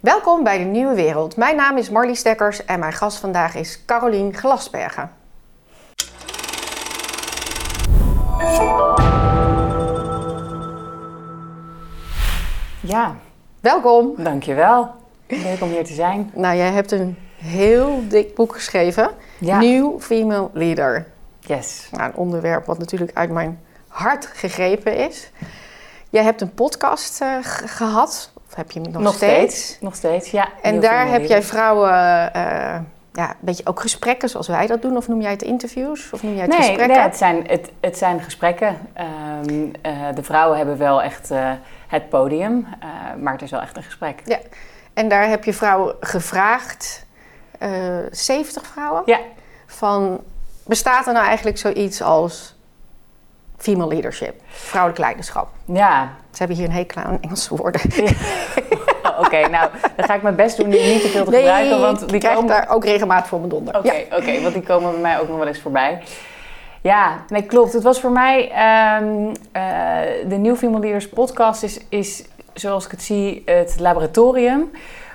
Welkom bij de Nieuwe Wereld. Mijn naam is Marlie Stekkers en mijn gast vandaag is Carolien Glasbergen. Ja, Welkom. dankjewel. Leuk om hier te zijn. Nou, jij hebt een heel dik boek geschreven. Ja. New Female Leader. Yes. Nou, een onderwerp wat natuurlijk uit mijn hart gegrepen is. Jij hebt een podcast eh, gehad. Heb je nog, Nog steeds? steeds. Nog steeds, ja. En daar heb jij vrouwen, eh, ja, een beetje ook gesprekken zoals wij dat doen. Of noem jij het interviews? Of noem jij het Nee, gesprekken? nee het, zijn, het, het zijn gesprekken. Ehm, eh, de vrouwen hebben wel echt eh, het podium, maar het is wel echt een gesprek. Ja. En daar heb je vrouwen gevraagd, eh 70 vrouwen, Ja. van bestaat er nou eigenlijk zoiets als female leadership, vrouwelijk leiderschap? Ja. Ze hebben hier een hekel aan Engelse woorden. Oh, Oké, nou, dan ga ik mijn best doen die niet te veel te gebruiken, want die komen... daar ook regelmatig voor mijn donder. Oké, Ja. oké, want die komen bij mij ook nog wel eens voorbij. Ja, nee, klopt. Het was voor mij... ehm, eh, de New Female Leaders podcast is, is, zoals ik het zie, het laboratorium...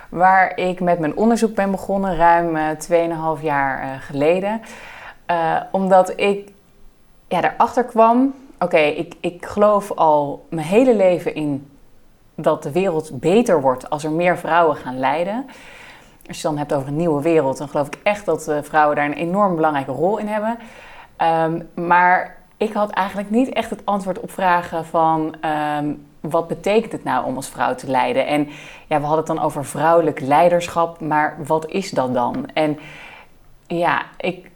waar ik met mijn onderzoek ben begonnen, ruim eh 2,5 jaar eh, geleden. Omdat ik ja, daarachter kwam... Oké, ik, ik geloof al mijn hele leven in dat de wereld beter wordt als er meer vrouwen gaan leiden. Als je dan hebt over een nieuwe wereld, dan geloof ik echt dat eh, vrouwen daar een enorm belangrijke rol in hebben. Ehm, maar ik had eigenlijk niet echt het antwoord op vragen van ehm, wat betekent het nou om als vrouw te leiden? En ja, we hadden het dan over vrouwelijk leiderschap, maar wat is dat dan? En ja, ik.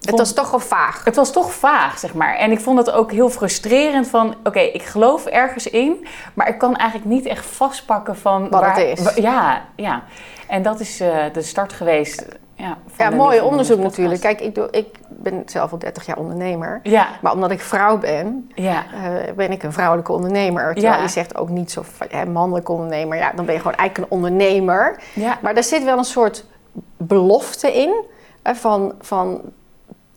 Het was toch wel vaag. het was toch vaag, zeg maar. En ik vond het ook heel frustrerend van... Oké, ik geloof ergens in, maar ik kan eigenlijk niet echt vastpakken van... Wat het is. ja, ja. En dat is eh, de start geweest. Ja, Ja, mooi onderzoek natuurlijk. Kijk, ik, doe, ik ben zelf al 30 jaar ondernemer. Ja, Maar omdat ik vrouw ben, ja, eh, ben ik een vrouwelijke ondernemer. Terwijl Ja. je zegt ook niet zo van, hè, mannelijke ondernemer. Ja, dan ben je gewoon eigenlijk een ondernemer. ja. Maar daar zit wel een soort belofte in. Hè, van, van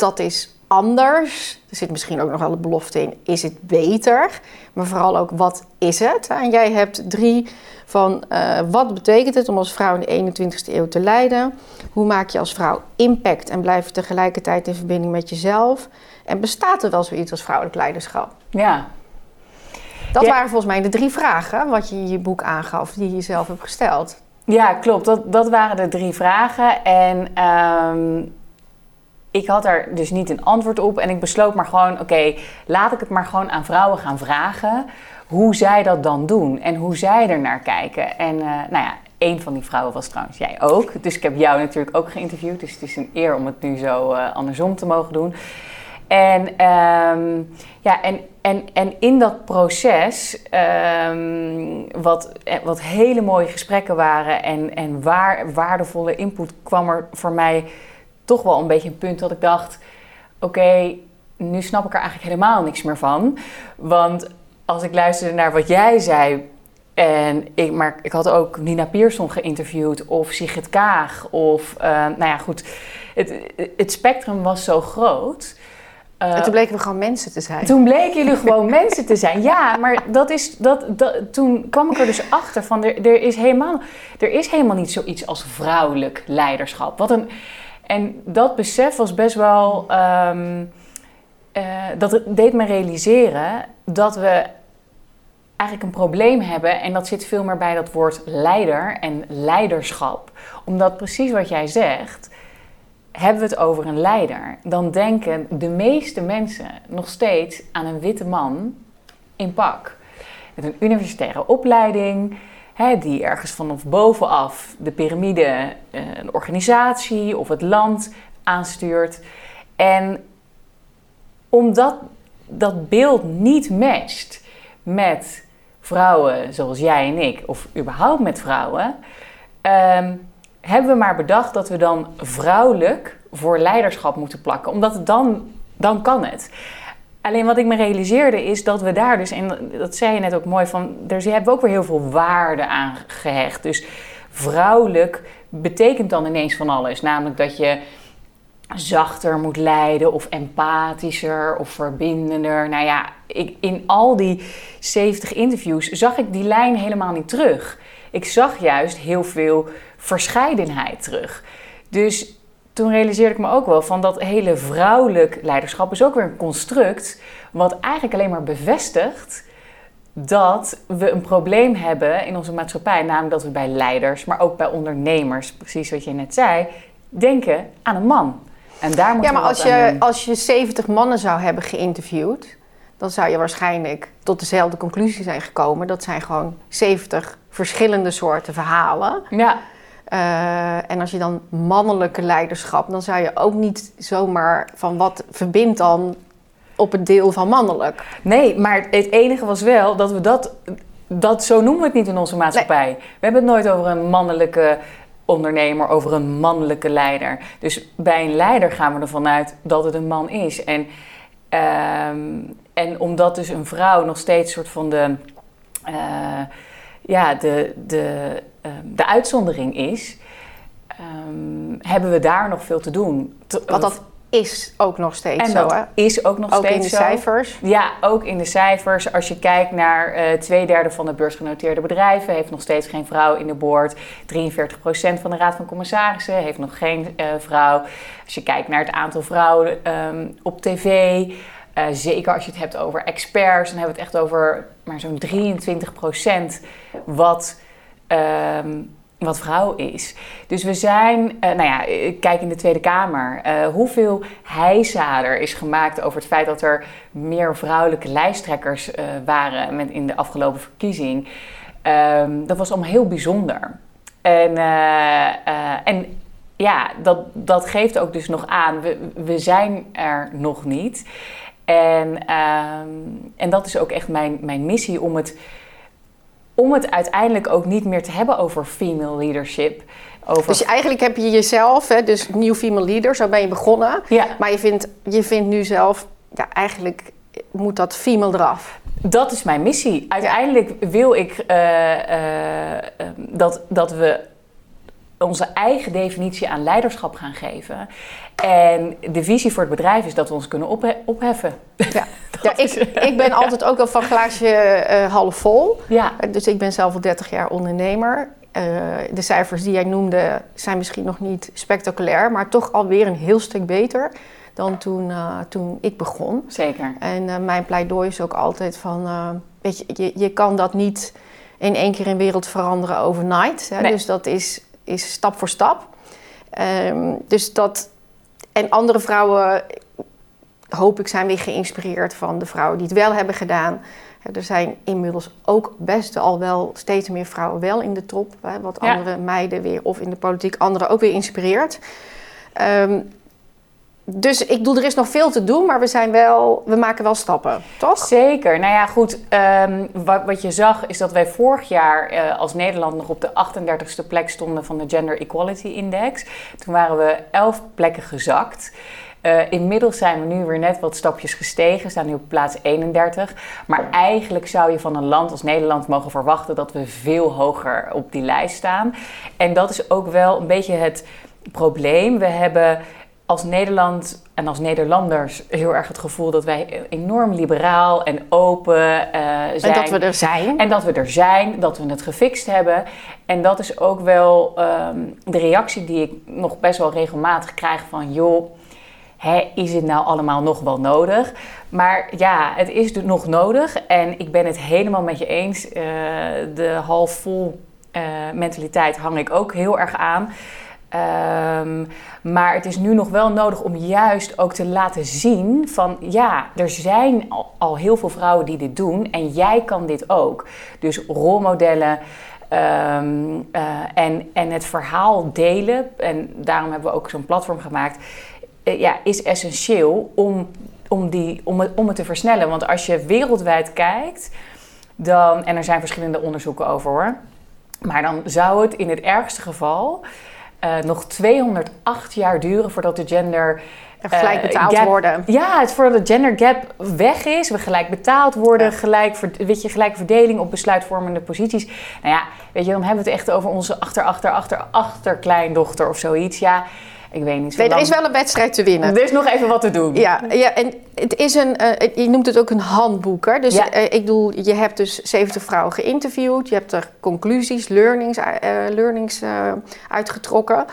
dat is anders. Er zit misschien ook nog wel een belofte in. Is het beter? Maar vooral ook wat is het? En jij hebt drie van eh, wat betekent het om als vrouw in de 21ste eeuw te leiden? Hoe maak je als vrouw impact en blijf je tegelijkertijd in verbinding met jezelf? En bestaat er wel zoiets als vrouwelijk leiderschap? ja. Dat Ja. waren volgens mij de drie vragen wat je in je boek aangaf, die je zelf hebt gesteld. Ja, klopt. Dat, dat waren de drie vragen. En ehm, ik had daar dus niet een antwoord op. En ik besloot maar gewoon, oké, laat ik het maar gewoon aan vrouwen gaan vragen. Hoe zij dat dan doen en hoe zij er naar kijken. En eh, nou ja, een van die vrouwen was trouwens jij ook. Dus ik heb jou natuurlijk ook geïnterviewd. Dus het is een eer om het nu zo eh, andersom te mogen doen. En, ehm, ja, en, en, en in dat proces, ehm, wat, eh, wat hele mooie gesprekken waren en, en waar, waardevolle input, kwam er voor mij toch wel een beetje een punt dat ik dacht: oké, nu snap ik er eigenlijk helemaal niks meer van. Want als ik luisterde naar wat jij zei. En ik, maar ik had ook Nina Pierson geïnterviewd of Sigrid Kaag. Of, eh, nou ja, goed. Het, het spectrum was zo groot. Eh, en toen bleken we gewoon mensen te zijn. toen bleken jullie gewoon mensen te zijn. Ja, maar dat is, dat, dat, toen kwam ik er dus achter van... Er, er, is helemaal, er is helemaal niet zoiets als vrouwelijk leiderschap. Wat een, en dat besef was best wel... ehm, eh, dat deed me realiseren dat we eigenlijk een probleem hebben. En dat zit veel meer bij dat woord leider en leiderschap. Omdat precies wat jij zegt hebben we het over een leider, dan denken de meeste mensen nog steeds aan een witte man in pak. Met een universitaire opleiding, die ergens vanaf bovenaf de piramide, eh, een organisatie of het land aanstuurt. En omdat dat beeld niet matcht met vrouwen zoals jij en ik, of überhaupt met vrouwen, ehm, hebben we maar bedacht dat we dan vrouwelijk voor leiderschap moeten plakken. Omdat dan, dan kan het. Alleen wat ik me realiseerde is dat we daar dus, en dat zei je net ook mooi, van, daar hebben we ook weer heel veel waarde aan gehecht. Dus vrouwelijk betekent dan ineens van alles. Namelijk dat je zachter moet leiden of empathischer of verbindender. Nou ja, ik, in al die 70 interviews zag ik die lijn helemaal niet terug. ik zag juist heel veel verscheidenheid terug. Dus toen realiseerde ik me ook wel van dat hele vrouwelijk leiderschap is ook weer een construct wat eigenlijk alleen maar bevestigt dat we een probleem hebben in onze maatschappij. Namelijk dat we bij leiders, maar ook bij ondernemers, precies wat je net zei, denken aan een man. En daar moet ja, maar als je, als je 70 mannen zou hebben geïnterviewd, dan zou je waarschijnlijk tot dezelfde conclusie zijn gekomen. Dat zijn gewoon 70 verschillende soorten verhalen. Ja. Uh, en als je dan mannelijke leiderschap, dan zou je ook niet zomaar van wat verbindt dan op het deel van mannelijk. Nee, maar het enige was wel dat we dat, dat zo noemen we het niet in onze maatschappij. We hebben het nooit over een mannelijke ondernemer, over een mannelijke leider. Dus bij een leider gaan we ervan uit dat het een man is. En, ehm, en omdat dus een vrouw nog steeds soort van de, uh, ja, de, de, uh, de uitzondering is, um, hebben we daar nog veel te doen. Wat dat is ook nog steeds en zo, dat is ook nog steeds Ook in de zo. cijfers? Ja, ook in de cijfers. Als je kijkt naar uh, twee derde van de beursgenoteerde bedrijven... heeft nog steeds geen vrouw in de board. 43% van de raad van commissarissen heeft nog geen uh, vrouw. Als je kijkt naar het aantal vrouwen um, op tv... Uh, zeker als je het hebt over experts... dan hebben we het echt over maar zo'n 23% wat... Um, wat vrouw is. Dus we zijn, uh, nou ja, kijk in de Tweede Kamer, uh, hoeveel heisa er is gemaakt over het feit dat er meer vrouwelijke lijsttrekkers uh, waren met in de afgelopen verkiezing. Um, dat was allemaal heel bijzonder. En, en ja, dat, dat geeft ook dus nog aan, we, we zijn er nog niet. En, um, en dat is ook echt mijn, mijn missie om het om het uiteindelijk ook niet meer te hebben over female leadership. Over... Dus eigenlijk heb je jezelf, hè, dus New Female Leader, zo ben je begonnen. Ja. Maar je vindt, je vindt nu zelf, ja, eigenlijk moet dat female eraf. Dat is mijn missie. Uiteindelijk wil ik uh, uh, dat, dat we onze eigen definitie aan leiderschap gaan geven. En de visie voor het bedrijf is dat we ons kunnen ophe opheffen. Ja, ja ik, ik ben altijd ook wel van glaasje uh, half vol. Ja. Dus ik ben zelf al 30 jaar ondernemer. Uh, de cijfers die jij noemde zijn misschien nog niet spectaculair, maar toch alweer een heel stuk beter dan toen, uh, toen ik begon. Zeker. En mijn pleidooi is ook altijd van, weet je, je, je kan dat niet in één keer een wereld veranderen overnight. Hè? Nee. Dus dat is, is stap voor stap. Um, dus dat, en andere vrouwen, hoop ik, zijn weer geïnspireerd van de vrouwen die het wel hebben gedaan. Er zijn inmiddels ook best al wel steeds meer vrouwen wel in de top. Hè, wat Ja. andere meiden weer, of in de politiek, anderen ook weer inspireert. Um, dus ik bedoel, er is nog veel te doen, maar we zijn wel, we maken wel stappen, toch? Zeker. Nou ja, goed. Um, wat, wat, je zag is dat wij vorig jaar uh, als Nederland nog op de 38ste plek stonden van de Gender Equality Index. Toen waren we 11 plekken gezakt. Uh, inmiddels zijn we nu weer net wat stapjes gestegen. Staan nu op plaats 31. Maar eigenlijk zou je van een land als Nederland mogen verwachten dat we veel hoger op die lijst staan. En dat is ook wel een beetje het probleem. We hebben als Nederland en als Nederlanders heel erg het gevoel dat wij enorm liberaal en open uh, zijn. En dat we er zijn. En dat we er zijn, dat we het gefixt hebben. En dat is ook wel um, de reactie die ik nog best wel regelmatig krijg van... joh, hè, is het nou allemaal nog wel nodig? Maar ja, het is nog nodig. En ik ben het helemaal met je eens. Uh, de half vol uh, mentaliteit hang ik ook heel erg aan. Um, maar het is nu nog wel nodig om juist ook te laten zien van ja, er zijn al, heel veel vrouwen die dit doen en jij kan dit ook. Dus rolmodellen um, uh, en, en het verhaal delen, en daarom hebben we ook zo'n platform gemaakt, uh, ja, is essentieel om, om, die, om, het, om het te versnellen. Want als je wereldwijd kijkt, dan, en er zijn verschillende onderzoeken over hoor, maar dan zou het in het ergste geval uh, nog 208 jaar duren voordat de gender. gelijk betaald uh, gap, worden. Ja, het voordat de gender gap weg is. We gelijk betaald worden. Ja. Gelijk, weet je, gelijke verdeling op besluitvormende posities. Nou ja, weet je, dan hebben we het echt over onze achter, achter, achter, achterkleindochter of zoiets. Ja, ik weet niet. Nee, er is wel een wedstrijd te winnen. Er is nog even wat te doen. Ja, ja, en het is een, eh, je noemt het ook een handboek. Hè? Dus Ja. eh, ik bedoel, je hebt dus 70 vrouwen geïnterviewd. Je hebt er conclusies, learnings, eh, learnings uitgetrokken.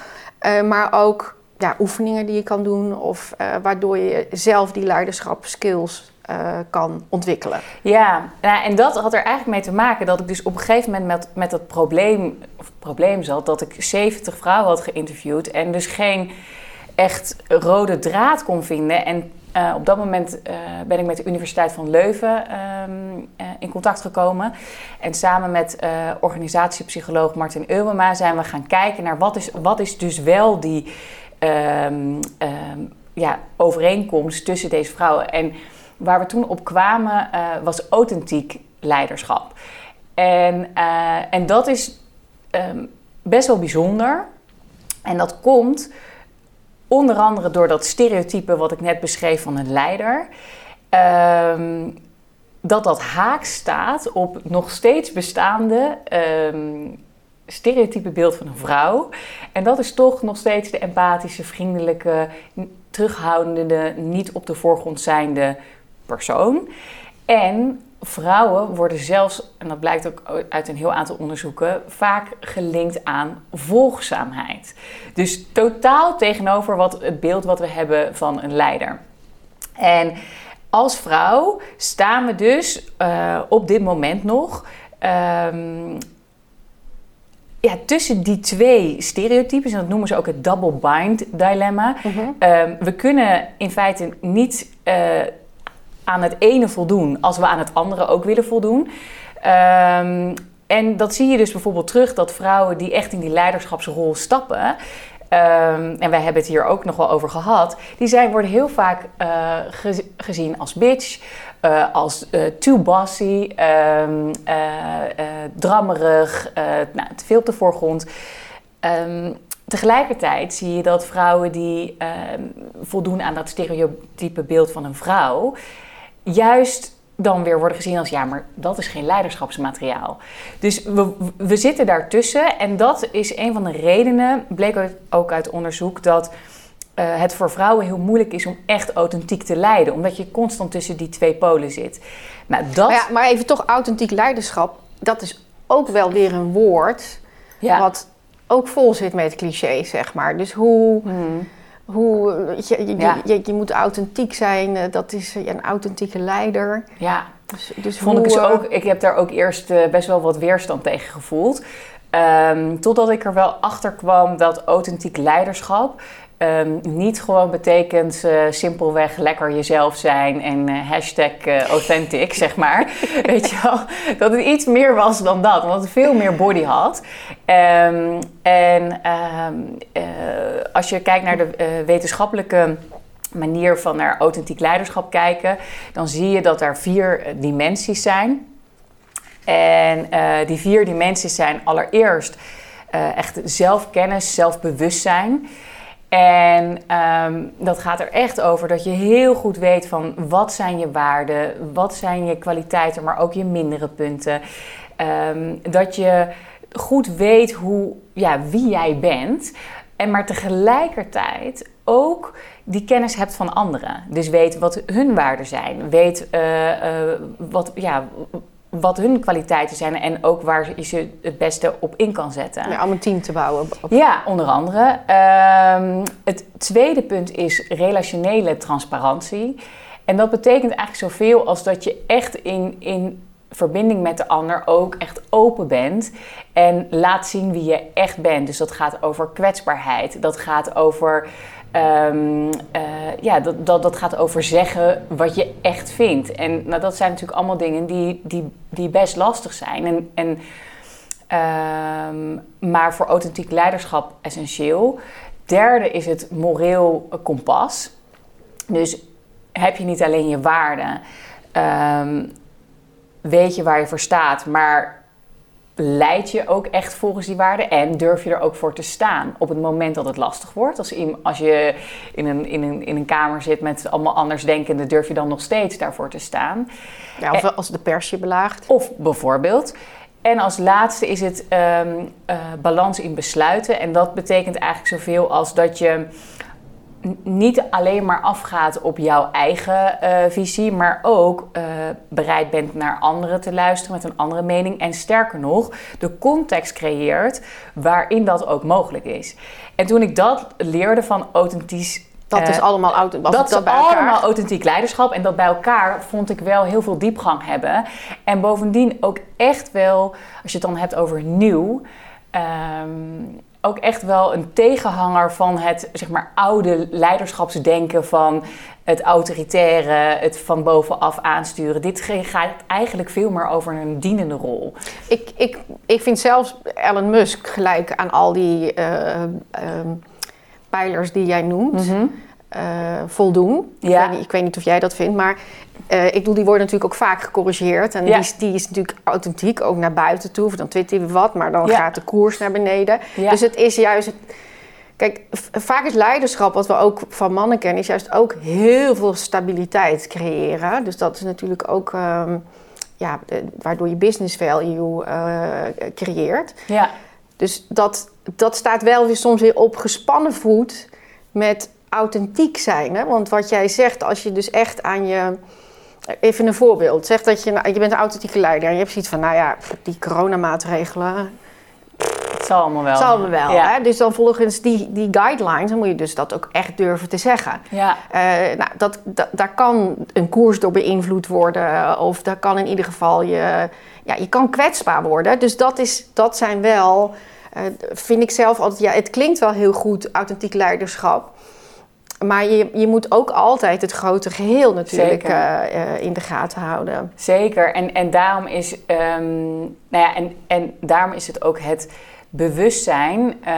Maar ook ja, oefeningen die je kan doen. Of eh, waardoor je zelf die leiderschapskills eh kan ontwikkelen. Ja, nou, en dat had er eigenlijk mee te maken dat ik dus op een gegeven moment met, met dat probleem, of probleem zat, dat ik 70 vrouwen had geïnterviewd en dus geen echt rode draad kon vinden. En eh, op dat moment ben ik met de Universiteit van Leuven ehm, eh, in contact gekomen. En samen met organisatiepsycholoog Martin Euwema zijn we gaan kijken naar wat is, wat is dus wel die ehm, ja, overeenkomst tussen deze vrouwen. En waar we toen op kwamen eh, was authentiek leiderschap. En, eh, en dat is ehm, best wel bijzonder. En dat komt onder andere door dat stereotype wat ik net beschreef van een leider. Dat dat haak staat op nog steeds bestaande stereotype beeld van een vrouw. En dat is toch nog steeds de empathische, vriendelijke, terughoudende, niet op de voorgrond zijnde persoon. En vrouwen worden zelfs, en dat blijkt ook uit een heel aantal onderzoeken, vaak gelinkt aan volgzaamheid. Dus totaal tegenover wat, het beeld wat we hebben van een leider. En als vrouw staan we dus eh, op dit moment nog ehm, ja, tussen die twee stereotypes, en dat noemen ze ook het double bind dilemma. Ehm, we kunnen in feite niet eh, aan het ene voldoen als we aan het andere ook willen voldoen. Ehm, en dat zie je dus bijvoorbeeld terug dat vrouwen die echt in die leiderschapsrol stappen. ehm, en wij hebben het hier ook nog wel over gehad. Die zijn, worden heel vaak eh, gez- gezien als bitch, eh, als eh, too bossy, ehm, eh, drammerig, nou, te veel op de voorgrond. Ehm, tegelijkertijd zie je dat vrouwen die ehm, voldoen aan dat stereotype beeld van een vrouw, juist dan weer worden gezien als ja, maar dat is geen leiderschapsmateriaal. Dus we, we zitten daartussen en dat is een van de redenen, bleek ook uit onderzoek, dat eh, het voor vrouwen heel moeilijk is om echt authentiek te leiden, omdat je constant tussen die twee polen zit. Nou, dat. Maar, ja, maar even toch authentiek leiderschap, dat is ook wel weer een woord ja. wat ook vol zit met clichés, zeg maar. Dus hoe, Hmm. hoe je, je, Ja. je, je moet authentiek zijn, eh, dat is eh, een authentieke leider. ja. Dus, dus Vond ik dus ook, ik heb daar ook eerst best wel wat weerstand tegen gevoeld. Ehm, totdat ik er wel achter kwam dat authentiek leiderschap ehm, niet gewoon betekent eh, simpelweg lekker jezelf zijn en eh, hashtag eh, authentic, zeg maar. Weet je wel? Dat het iets meer was dan dat, omdat het veel meer body had. Ehm, en ehm, eh, als je kijkt naar de wetenschappelijke manier van naar authentiek leiderschap kijken, dan zie je dat er vier dimensies zijn. En die vier dimensies zijn allereerst echt zelfkennis, zelfbewustzijn. En ehm, dat gaat er echt over dat je heel goed weet van wat zijn je waarden, wat zijn je kwaliteiten, maar ook je mindere punten. Ehm, dat je goed weet hoe, ja, wie jij bent. En maar tegelijkertijd ook die kennis hebt van anderen. Dus weet wat hun waarden zijn. Weet eh, eh, wat, ja, wat hun kwaliteiten zijn en ook waar je ze het beste op in kan zetten. ja, om een team te bouwen. Ja, onder andere. Ehm, het tweede punt is relationele transparantie. En dat betekent eigenlijk zoveel als dat je echt in, in verbinding met de ander ook echt open bent en laat zien wie je echt bent. Dus dat gaat over kwetsbaarheid, dat gaat over. Ehm, eh, ja, dat, dat, dat gaat over zeggen wat je echt vindt. En nou, dat zijn natuurlijk allemaal dingen die, die, die best lastig zijn. En, en Ehm, maar voor authentiek leiderschap essentieel. Derde is het moreel kompas. Dus heb je niet alleen je waarden, ehm, weet je waar je voor staat, maar leid je ook echt volgens die waarden en durf je er ook voor te staan op het moment dat het lastig wordt. Als, als je in een, in, een, in een kamer zit met allemaal andersdenkenden, durf je dan nog steeds daarvoor te staan. Ja, of als de pers je belaagt. Of bijvoorbeeld. en als laatste is het ehm, eh, balans in besluiten. En dat betekent eigenlijk zoveel als dat je niet alleen maar afgaat op jouw eigen uh, visie, maar ook uh, bereid bent naar anderen te luisteren met een andere mening. En sterker nog, de context creëert waarin dat ook mogelijk is. En toen ik dat leerde van authentisch. Dat is allemaal authentiek. Dat, dat is allemaal authentiek leiderschap. En dat bij elkaar vond ik wel heel veel diepgang hebben. En bovendien ook echt wel, als je het dan hebt over nieuw. Um, ook echt wel een tegenhanger van het zeg maar, oude leiderschapsdenken van het autoritaire, het van bovenaf aansturen. Dit gaat eigenlijk veel meer over een dienende rol. Ik, ik, ik vind zelfs Elon Musk gelijk aan al die uh, pijlers die jij noemt. Mhm. Uh, voldoen. Ja. Ik, weet niet, ik, weet niet, of jij dat vindt, maar uh, ik bedoel, die worden natuurlijk ook vaak gecorrigeerd. En die, die, is natuurlijk authentiek, ook naar buiten toe. Of dan twittert hij wat, maar dan gaat de koers naar beneden. Dus het is juist... Kijk, vaak is leiderschap, wat we ook van mannen kennen... is juist ook heel veel stabiliteit creëren. Dus dat is natuurlijk ook... Um, ja, waardoor je business value uh, creëert. Ja. Dus dat, dat staat wel weer soms weer op gespannen voet met authentiek zijn. Hè? Want wat jij zegt, als je dus echt aan je Even een voorbeeld. Zeg dat je, je bent een authentieke leider en je hebt zoiets van, nou ja, die coronamaatregelen. Het zal allemaal wel. Het zal allemaal wel. Hè? Dus dan volgens die, die guidelines, dan moet je dus dat ook echt durven te zeggen. Ja. Uh, nou, dat, dat, daar kan een koers door beïnvloed worden. Of daar kan in ieder geval je, ja, je kan kwetsbaar worden. Dus dat, is, dat zijn wel, uh, vind ik zelf altijd, ja, het klinkt wel heel goed, authentiek leiderschap. Maar je, je moet ook altijd het grote geheel natuurlijk uh, in de gaten houden. Zeker. En, en, daarom is, um, nou ja, en, en daarom is het ook het bewustzijn uh,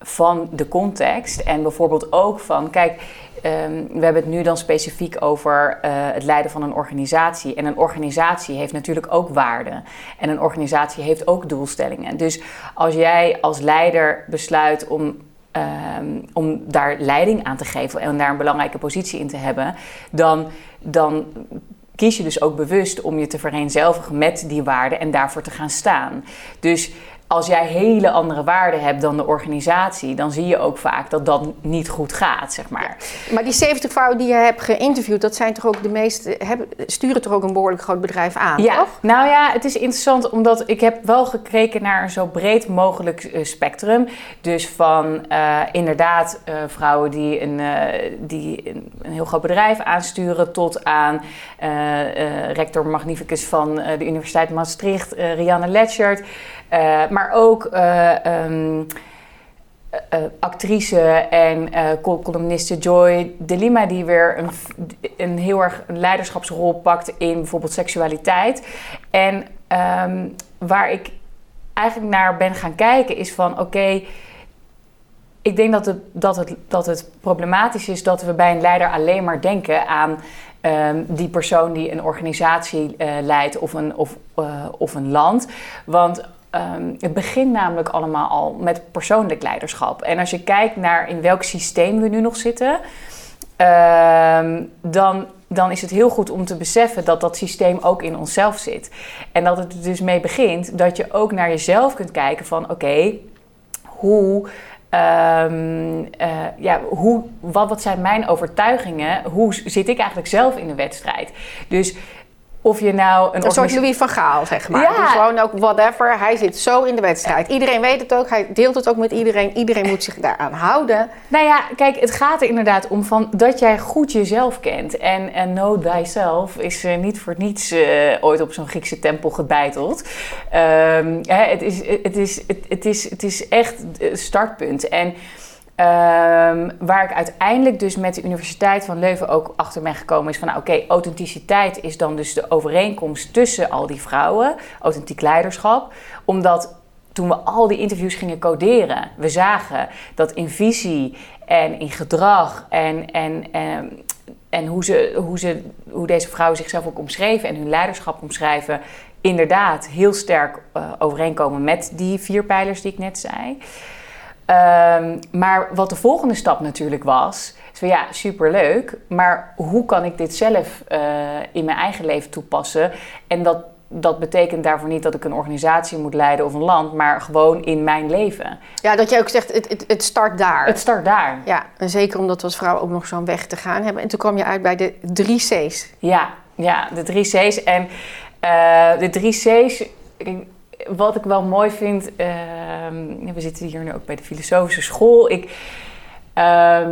van de context. En bijvoorbeeld ook van, kijk, um, we hebben het nu dan specifiek over het leiden van een organisatie. En een organisatie heeft natuurlijk ook waarden. En een organisatie heeft ook doelstellingen. Dus als jij als leider besluit om Um, om daar leiding aan te geven en daar een belangrijke positie in te hebben, dan, dan kies je dus ook bewust om je te vereenzelvigen met die waarden en daarvoor te gaan staan. Dus als jij hele andere waarden hebt dan de organisatie, dan zie je ook vaak dat dat niet goed gaat, zeg maar. Maar die 70 vrouwen die je hebt geïnterviewd, dat zijn toch ook de meeste, hebben, sturen toch ook een behoorlijk groot bedrijf aan, ja. toch? Nou ja, het is interessant omdat ik heb wel gekeken naar een zo breed mogelijk uh, spectrum. Dus van uh, inderdaad uh, vrouwen die, een, die een, een, heel groot bedrijf aansturen, tot aan rector magnificus van de Universiteit Maastricht, Rianne Letchert. Uh, maar ook um, actrice en columniste Joy Delima, die weer een, een heel erg leiderschapsrol pakt in bijvoorbeeld seksualiteit. En um, waar ik eigenlijk naar ben gaan kijken is van oké. Ik denk dat het, dat, het, dat het problematisch is dat we bij een leider alleen maar denken aan um, die persoon die een organisatie leidt of een, of, of een land. Want Um, het begint namelijk allemaal al met persoonlijk leiderschap. En als je kijkt naar in welk systeem we nu nog zitten, um, dan, dan is het heel goed om te beseffen dat dat systeem ook in onszelf zit. En dat het dus mee begint dat je ook naar jezelf kunt kijken van oké, hoe. Um, uh, ja, hoe, wat, wat zijn mijn overtuigingen? Hoe zit ik eigenlijk zelf in de wedstrijd? Dus of je nou een, een soort Louis van Gaal, zeg maar. Ja. gewoon ook whatever. Hij zit zo in de wedstrijd. Iedereen weet het ook. Hij deelt het ook met iedereen. Iedereen moet zich daaraan houden. Nou ja, kijk, het gaat er inderdaad om van dat jij goed jezelf kent. En, en know thyself is uh, niet voor niets uh, ooit op zo'n Griekse tempel gebeiteld. Um, hè, het, is, het, is, het, het, is, het is echt het startpunt. En Um, waar ik uiteindelijk dus met de Universiteit van Leuven ook achter ben gekomen is van nou, oké, authenticiteit is dan dus de overeenkomst tussen al die vrouwen, authentiek leiderschap, omdat toen we al die interviews gingen coderen, we zagen dat in visie en in gedrag en, en, en, en hoe, ze, hoe, ze, hoe deze vrouwen zichzelf ook omschreven en hun leiderschap omschrijven, inderdaad heel sterk uh, overeenkomen met die vier pijlers die ik net zei. Um, maar wat de volgende stap natuurlijk was, is van ja, superleuk, maar hoe kan ik dit zelf uh, in mijn eigen leven toepassen? En dat dat betekent daarvoor niet dat ik een organisatie moet leiden of een land, maar gewoon in mijn leven. Ja, dat je ook zegt, het, het, het start daar. Het start daar. Ja, en zeker omdat we als vrouw ook nog zo'n weg te gaan hebben. En toen kwam je uit bij de drie C's. Ja, ja de drie C's. En uh, de drie C's, wat ik wel mooi vind, uh, we zitten hier nu ook bij de filosofische school. Ik, uh,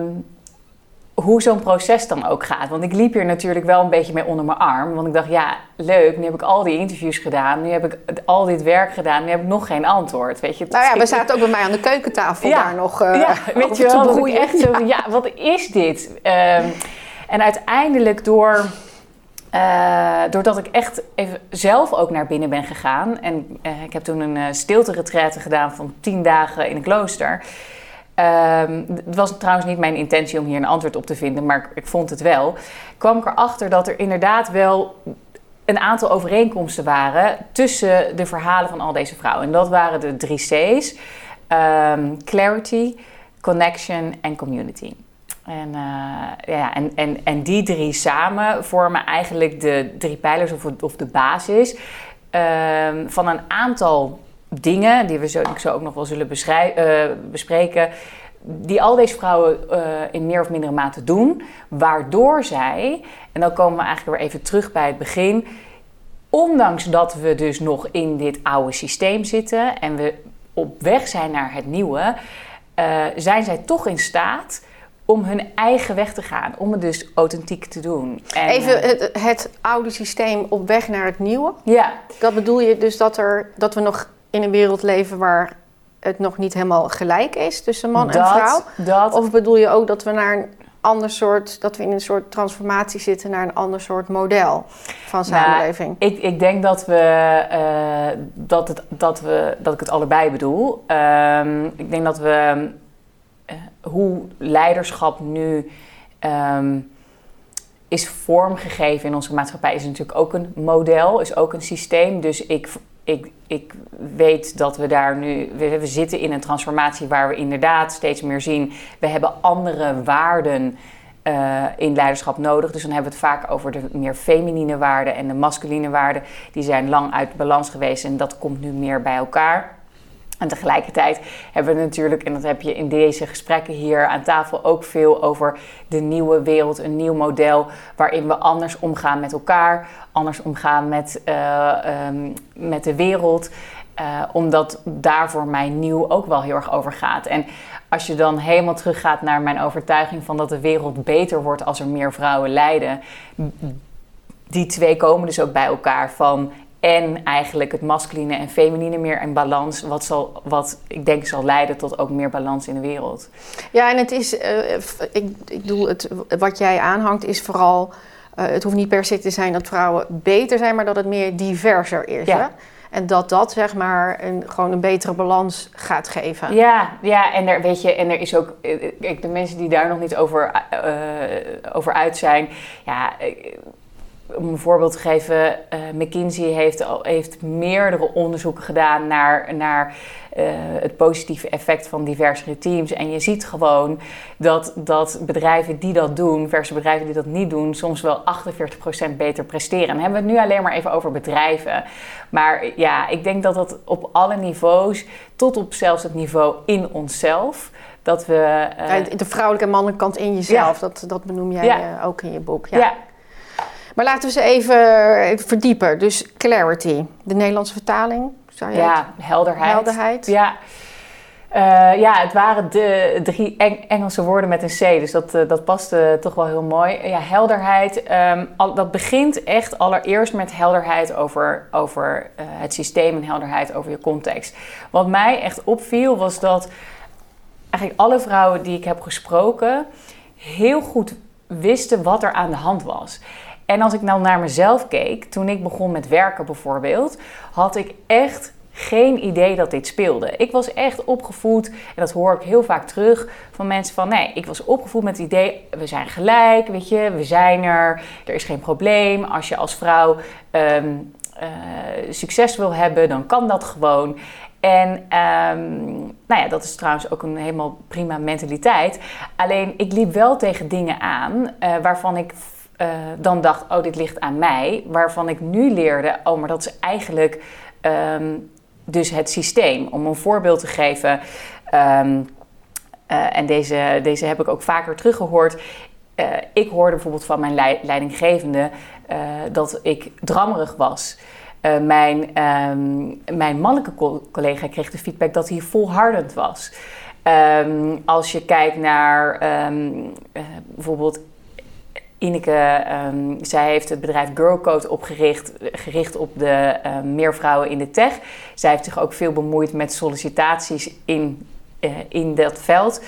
hoe zo'n proces dan ook gaat. Want ik liep hier natuurlijk wel een beetje mee onder mijn arm. Want ik dacht, ja, leuk, nu heb ik al die interviews gedaan. Nu heb ik al dit werk gedaan. Nu heb ik nog geen antwoord, weet je. Nou ja, we zaten ook bij mij aan de keukentafel daar nog uh, ja, weet je wel, Echt zo, ja. wat is dit? Um, en uiteindelijk door... Uh, doordat ik echt even zelf ook naar binnen ben gegaan. En uh, ik heb toen een uh, stilte gedaan van tien dagen in een klooster. Um, het was trouwens niet mijn intentie om hier een antwoord op te vinden, maar ik, vond het wel. Kwam ik erachter dat er inderdaad wel een aantal overeenkomsten waren tussen de verhalen van al deze vrouwen. En dat waren de drie C's: um, clarity, connection en community. En, uh, ja, en, en, en die drie samen vormen eigenlijk de drie pijlers of, of de basis um, van een aantal dingen, die we zo, ik ook nog wel zullen uh, bespreken, die al deze vrouwen uh, in meer of mindere mate doen, waardoor zij, en dan komen we eigenlijk weer even terug bij het begin, ondanks dat we dus nog in dit oude systeem zitten en we op weg zijn naar het nieuwe, zijn zij toch in staat om hun eigen weg te gaan, om het dus authentiek te doen. En, Even het, het, oude systeem op weg naar het nieuwe. Ja. Dat bedoel je dus dat, er, dat we nog in een wereld leven waar het nog niet helemaal gelijk is tussen man en vrouw? Dat. Of bedoel je ook dat we naar een ander soort, dat we in een soort transformatie zitten naar een ander soort model van nou, samenleving? ik, ik denk dat we, uh, dat, het, dat we dat ik het allebei bedoel. Um, ik denk dat we hoe leiderschap nu um, is vormgegeven in onze maatschappij is natuurlijk ook een model, is ook een systeem. Dus ik ik, ik weet dat we daar nu. We, zitten in een transformatie waar we inderdaad steeds meer zien. We hebben andere waarden uh, in leiderschap nodig. Dus dan hebben we het vaak over de meer feminine waarden en de masculine waarden. Die zijn lang uit balans geweest en dat komt nu meer bij elkaar. En tegelijkertijd hebben we natuurlijk, en dat heb je in deze gesprekken hier aan tafel ook veel over de nieuwe wereld, een nieuw model waarin we anders omgaan met elkaar, anders omgaan met, uh, um, met de wereld. Uh, omdat daar voor mij nieuw ook wel heel erg over gaat. En als je dan helemaal teruggaat naar mijn overtuiging van dat de wereld beter wordt als er meer vrouwen lijden, die twee komen dus ook bij elkaar van en eigenlijk het masculine en feminine meer in balans. Wat, zal, wat ik denk zal leiden tot ook meer balans in de wereld. Ja, en het is, uh, ik, ik bedoel, het, wat jij aanhangt is vooral. Uh, het hoeft niet per se te zijn dat vrouwen beter zijn, maar dat het meer diverser is. Ja. Hè? En dat dat zeg maar een, gewoon een betere balans gaat geven. Ja, ja en, er, weet je, en er is ook. Kijk, de mensen die daar nog niet over, uh, over uit zijn. Ja om een voorbeeld te geven, uh, McKinsey heeft, al, heeft meerdere onderzoeken gedaan naar, naar uh, het positieve effect van diversere teams. En je ziet gewoon dat, dat bedrijven die dat doen, versus bedrijven die dat niet doen, soms wel 48% beter presteren. En dan hebben we het nu alleen maar even over bedrijven. Maar ja, ik denk dat dat op alle niveaus, tot op zelfs het niveau in onszelf. Dat we, uh, de vrouwelijke en mannelijke kant in jezelf, ja. dat, dat benoem jij ja. ook in je boek. ja. Maar laten we ze even verdiepen. Dus clarity, de Nederlandse vertaling. Zou je ja, het? helderheid. Helderheid. Ja. Uh, ja, het waren de drie Engelse woorden met een C, dus dat, uh, dat paste toch wel heel mooi. Ja, helderheid, um, al, dat begint echt allereerst met helderheid over, over uh, het systeem en helderheid over je context. Wat mij echt opviel was dat eigenlijk alle vrouwen die ik heb gesproken heel goed wisten wat er aan de hand was. En als ik nou naar mezelf keek, toen ik begon met werken bijvoorbeeld, had ik echt geen idee dat dit speelde. Ik was echt opgevoed, en dat hoor ik heel vaak terug van mensen van nee, ik was opgevoed met het idee, we zijn gelijk, weet je, we zijn er, er is geen probleem. Als je als vrouw um, uh, succes wil hebben, dan kan dat gewoon. En um, nou ja, dat is trouwens ook een helemaal prima mentaliteit. Alleen ik liep wel tegen dingen aan uh, waarvan ik eh, dan dacht, oh, dit ligt aan mij. Waarvan ik nu leerde, oh, maar dat is eigenlijk ehm, dus het systeem. Om een voorbeeld te geven, ehm, eh, en deze, deze heb ik ook vaker teruggehoord. Uh, ik hoorde bijvoorbeeld van mijn leidinggevende dat ik drammerig was. mijn, um, mijn mannelijke collega kreeg de feedback dat hij volhardend was. Als je kijkt naar bijvoorbeeld Ineke, um, zij heeft het bedrijf Girlcode opgericht, gericht op de uh, meer vrouwen in de tech. Zij heeft zich ook veel bemoeid met sollicitaties in, uh, in dat veld.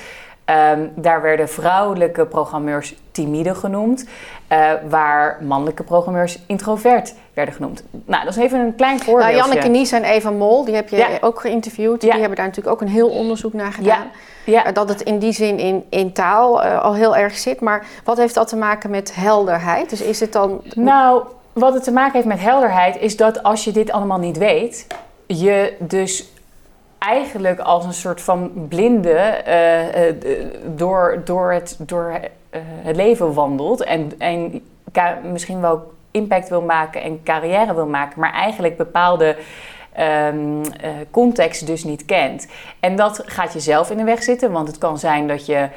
Um, daar werden vrouwelijke programmeurs timide genoemd, uh, waar mannelijke programmeurs introvert werden genoemd. Nou, dat is even een klein voorbeeld. Nou, Janneke Nies en Eva Mol, die heb je ook geïnterviewd. Die hebben daar natuurlijk ook een heel onderzoek naar gedaan. Ja. Uh, dat het in die zin in, in taal uh, al heel erg zit. Maar wat heeft dat te maken met helderheid? Dus is het dan... Nou, wat het te maken heeft met helderheid is dat als je dit allemaal niet weet... je dus eigenlijk als een soort van blinde uh, uh, door, door, het, door het leven wandelt en, en misschien wel impact wil maken en carrière wil maken, maar eigenlijk bepaalde um, context dus niet kent. En dat gaat jezelf in de weg zitten, want het kan zijn dat je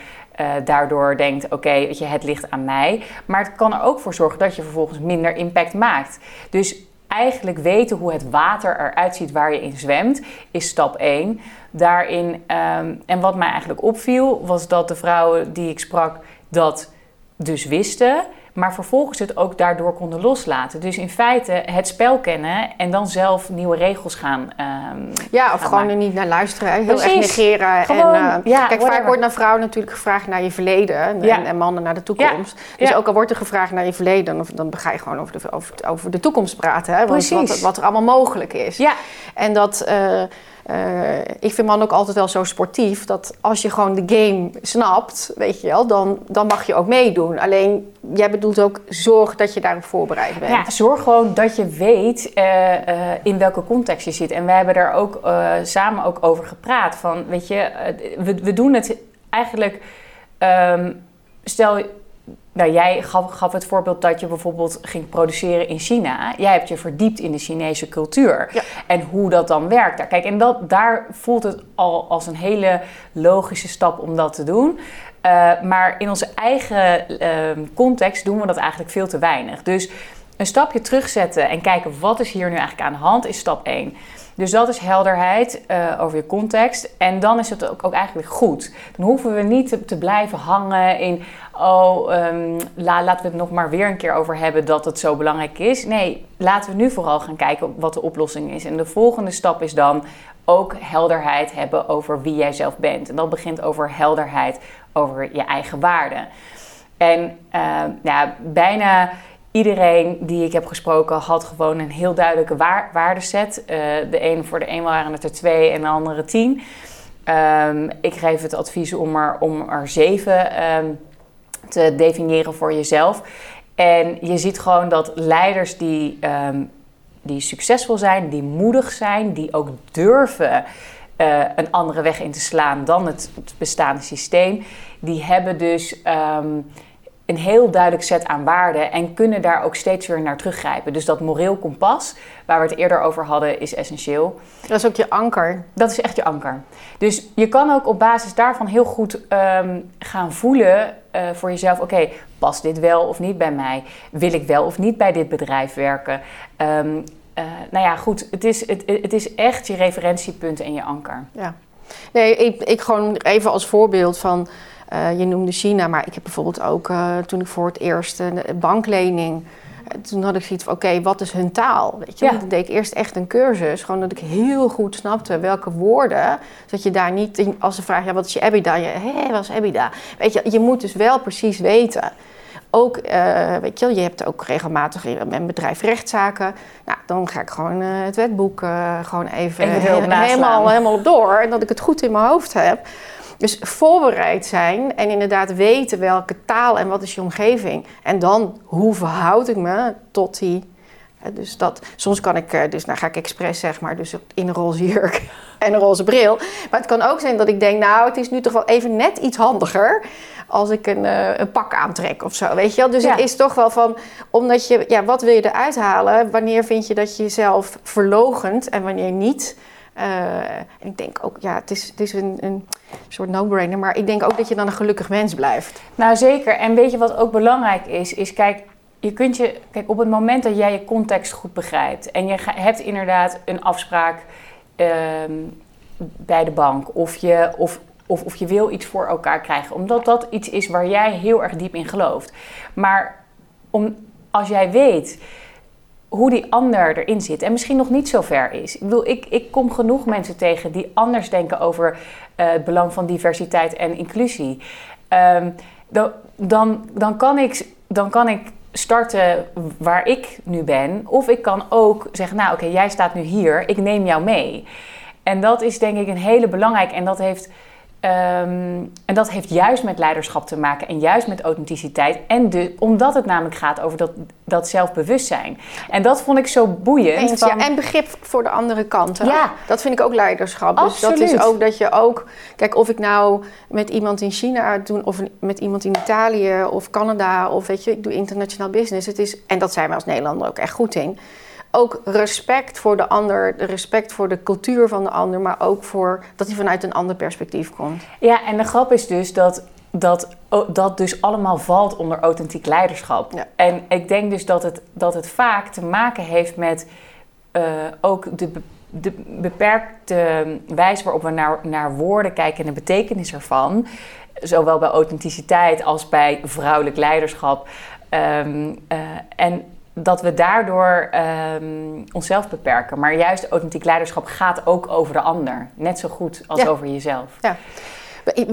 daardoor denkt: oké, okay, het ligt aan mij. Maar het kan er ook voor zorgen dat je vervolgens minder impact maakt. Dus eigenlijk weten hoe het water eruit ziet waar je in zwemt, is stap 1. Daarin, um, en wat mij eigenlijk opviel, was dat de vrouwen die ik sprak dat dus wisten maar vervolgens het ook daardoor konden loslaten. Dus in feite het spel kennen en dan zelf nieuwe regels gaan. Um, ja, of gewoon er niet naar luisteren, heel Precies. erg negeren. Gewoon, en, uh, ja, kijk, vaak wordt naar vrouwen natuurlijk gevraagd naar je verleden en, en mannen naar de toekomst. Dus ook al wordt er gevraagd naar je verleden, dan, dan ga je gewoon over de, over, over de toekomst praten. Hè? Want wat, wat, er allemaal mogelijk is. Ja. En dat. Uh, uh, ik vind man ook altijd wel zo sportief dat als je gewoon de game snapt, weet je wel, dan, dan mag je ook meedoen. Alleen jij bedoelt ook zorg dat je daarop voorbereid bent. Zorg gewoon dat je weet uh, uh, in welke context je zit. En we hebben daar ook samen ook over gepraat. Van, weet je, we, we doen het eigenlijk. Um, stel nou, jij gaf, gaf, het voorbeeld dat je bijvoorbeeld ging produceren in China. Jij hebt je verdiept in de Chinese cultuur en hoe dat dan werkt daar. Kijk, en dat, daar voelt het al als een hele logische stap om dat te doen. Uh, maar in onze eigen uh, context doen we dat eigenlijk veel te weinig. Dus een stapje terugzetten en kijken wat is hier nu eigenlijk aan de hand, is stap 1. Dus dat is helderheid uh, over je context. En dan is het ook, ook eigenlijk goed. Dan hoeven we niet te, te blijven hangen in, oh, um, la, laten we het nog maar weer een keer over hebben dat het zo belangrijk is. Nee, laten we nu vooral gaan kijken wat de oplossing is. En de volgende stap is dan ook helderheid hebben over wie jij zelf bent. En dat begint over helderheid over je eigen waarden. En uh, ja, bijna iedereen die ik heb gesproken had gewoon een heel duidelijke waar waardeset. Uh, de een voor de een waren het er twee en de andere tien. Um, ik geef het advies om er, om er zeven te definiëren voor jezelf. En je ziet gewoon dat leiders die, um, die succesvol zijn, die moedig zijn, die ook durven uh, een andere weg in te slaan dan het, het bestaande systeem, die hebben dus een heel duidelijk set aan waarden en kunnen daar ook steeds weer naar teruggrijpen. Dus dat moreel kompas, waar we het eerder over hadden, is essentieel. Dat is ook je anker. Dat is echt je anker. Dus je kan ook op basis daarvan heel goed um, gaan voelen uh, voor jezelf: oké, okay, past dit wel of niet bij mij? Wil ik wel of niet bij dit bedrijf werken? Um, uh, nou ja, goed, het is, het, het is echt je referentiepunt en je anker. Ja. Nee, ik, ik gewoon even als voorbeeld van. Uh, je noemde China, maar ik heb bijvoorbeeld ook uh, toen ik voor het eerst een banklening. Toen had ik zoiets van: oké, wat is hun taal? Weet je? Ja. Dan deed ik eerst echt een cursus, gewoon dat ik heel goed snapte welke woorden. Dat je daar niet, als ze vragen: ja, wat is je EBITDA? Je, hé, wat is EBITDA? Weet je, je moet dus wel precies weten. Ook, weet je, je hebt ook regelmatig in mijn bedrijf rechtszaken. Nou, dan ga ik gewoon het wetboek gewoon even, even helemaal, helemaal op door. En dat ik het goed in mijn hoofd heb. Dus voorbereid zijn en inderdaad weten welke taal en wat is je omgeving. En dan, hoe verhoud ik me tot die... Dus dat, soms kan ik, eh, dus nou ga ik expres zeg maar, dus in een roze jurk en een roze bril. Maar het kan ook zijn dat ik denk, nou, het is nu toch wel even net iets handiger als ik een, uh, een pak aantrek of zo, weet je wel? Dus het is toch wel van, omdat je, ja, wat wil je eruit halen? Wanneer vind je dat je jezelf verlogent en wanneer niet? En ik denk ook, ja, het is, een, een soort no-brainer, maar ik denk ook dat je dan een gelukkig mens blijft. Nou, zeker. En weet je wat ook belangrijk is? Is kijk, je kunt je, kijk, op het moment dat jij je context goed begrijpt en je hebt inderdaad een afspraak ehm, bij de bank of je, of, of je wil iets voor elkaar krijgen, omdat dat iets is waar jij heel erg diep in gelooft. Maar om, als jij weet hoe die ander erin zit en misschien nog niet zo ver is. Ik bedoel, ik, ik kom genoeg mensen tegen die anders denken over uh, het belang van diversiteit en inclusie. Um, dan, dan, kan ik, dan kan ik starten waar ik nu ben. Of ik kan ook zeggen, nou oké, jij staat nu hier, ik neem jou mee. En dat is denk ik een hele belangrijke en dat heeft Ehm, en dat heeft juist met leiderschap te maken en juist met authenticiteit. En de, omdat het namelijk gaat over dat, dat zelfbewustzijn. En dat vond ik zo boeiend. van... ja, en begrip voor de andere kant. Ja. Dat vind ik ook leiderschap. Absoluut. Dus dat is ook dat je ook... Kijk, of ik nou met iemand in China doe... of met iemand in Italië of Canada... of weet je, ik doe internationaal business. Het is, en dat zijn we als Nederlander ook echt goed in ook respect voor de ander, respect voor de cultuur van de ander, maar ook voor dat hij vanuit een ander perspectief komt. Ja, en de grap is dus dat dat, dat dus allemaal valt onder authentiek leiderschap. Ja. En ik denk dus dat het, dat het vaak te maken heeft met uh, ook de, de beperkte wijze waarop we naar, naar woorden kijken en de betekenis ervan. Zowel bij authenticiteit als bij vrouwelijk leiderschap. Um, uh, en dat we daardoor um, onszelf beperken. Maar juist authentiek leiderschap gaat ook over de ander. Net zo goed als over jezelf. Ja.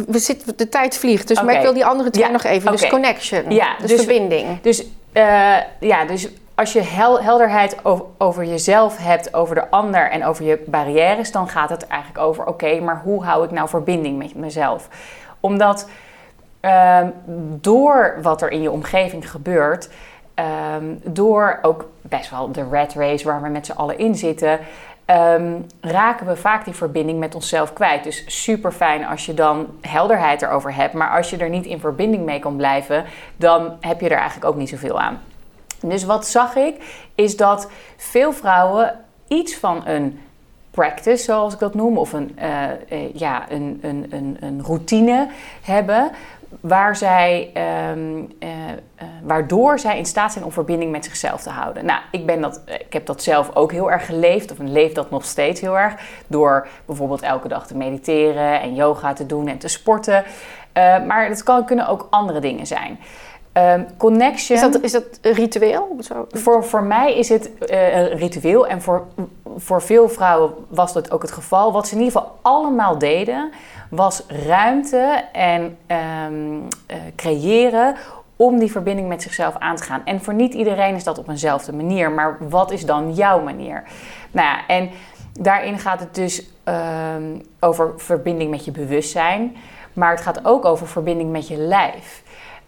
We zitten, de tijd vliegt, dus maar ik wil die andere twee nog even. Dus connection, ja, dus, dus verbinding. Dus, uh, ja, dus als je helderheid over, over, jezelf hebt, over de ander en over je barrières... dan gaat het eigenlijk over, oké, maar hoe hou ik nou verbinding met mezelf? Omdat uh, door wat er in je omgeving gebeurt... Ehm, door ook best wel de red race waar we met z'n allen in zitten, ehm, raken we vaak die verbinding met onszelf kwijt. Dus super fijn als je dan helderheid erover hebt, maar als je er niet in verbinding mee kan blijven, dan heb je er eigenlijk ook niet zoveel aan. Dus wat zag ik, is dat veel vrouwen iets van een practice, zoals ik dat noem, of een, uh, uh, ja, een, een, een, een routine hebben waar zij, um, uh, uh, waardoor zij in staat zijn om verbinding met zichzelf te houden. Nou, ik, ben dat, ik heb dat zelf ook heel erg geleefd, of leef dat nog steeds heel erg, door bijvoorbeeld elke dag te mediteren en yoga te doen en te sporten. Uh, maar dat kan, kunnen ook andere dingen zijn. Um, connection. Is dat, is dat een ritueel? Zo? Voor, voor mij is het uh, een ritueel. En voor, voor veel vrouwen was dat ook het geval. Wat ze in ieder geval allemaal deden, was ruimte en um, uh, creëren om die verbinding met zichzelf aan te gaan. En voor niet iedereen is dat op eenzelfde manier. Maar wat is dan jouw manier? Nou ja, en daarin gaat het dus um, over verbinding met je bewustzijn. Maar het gaat ook over verbinding met je lijf.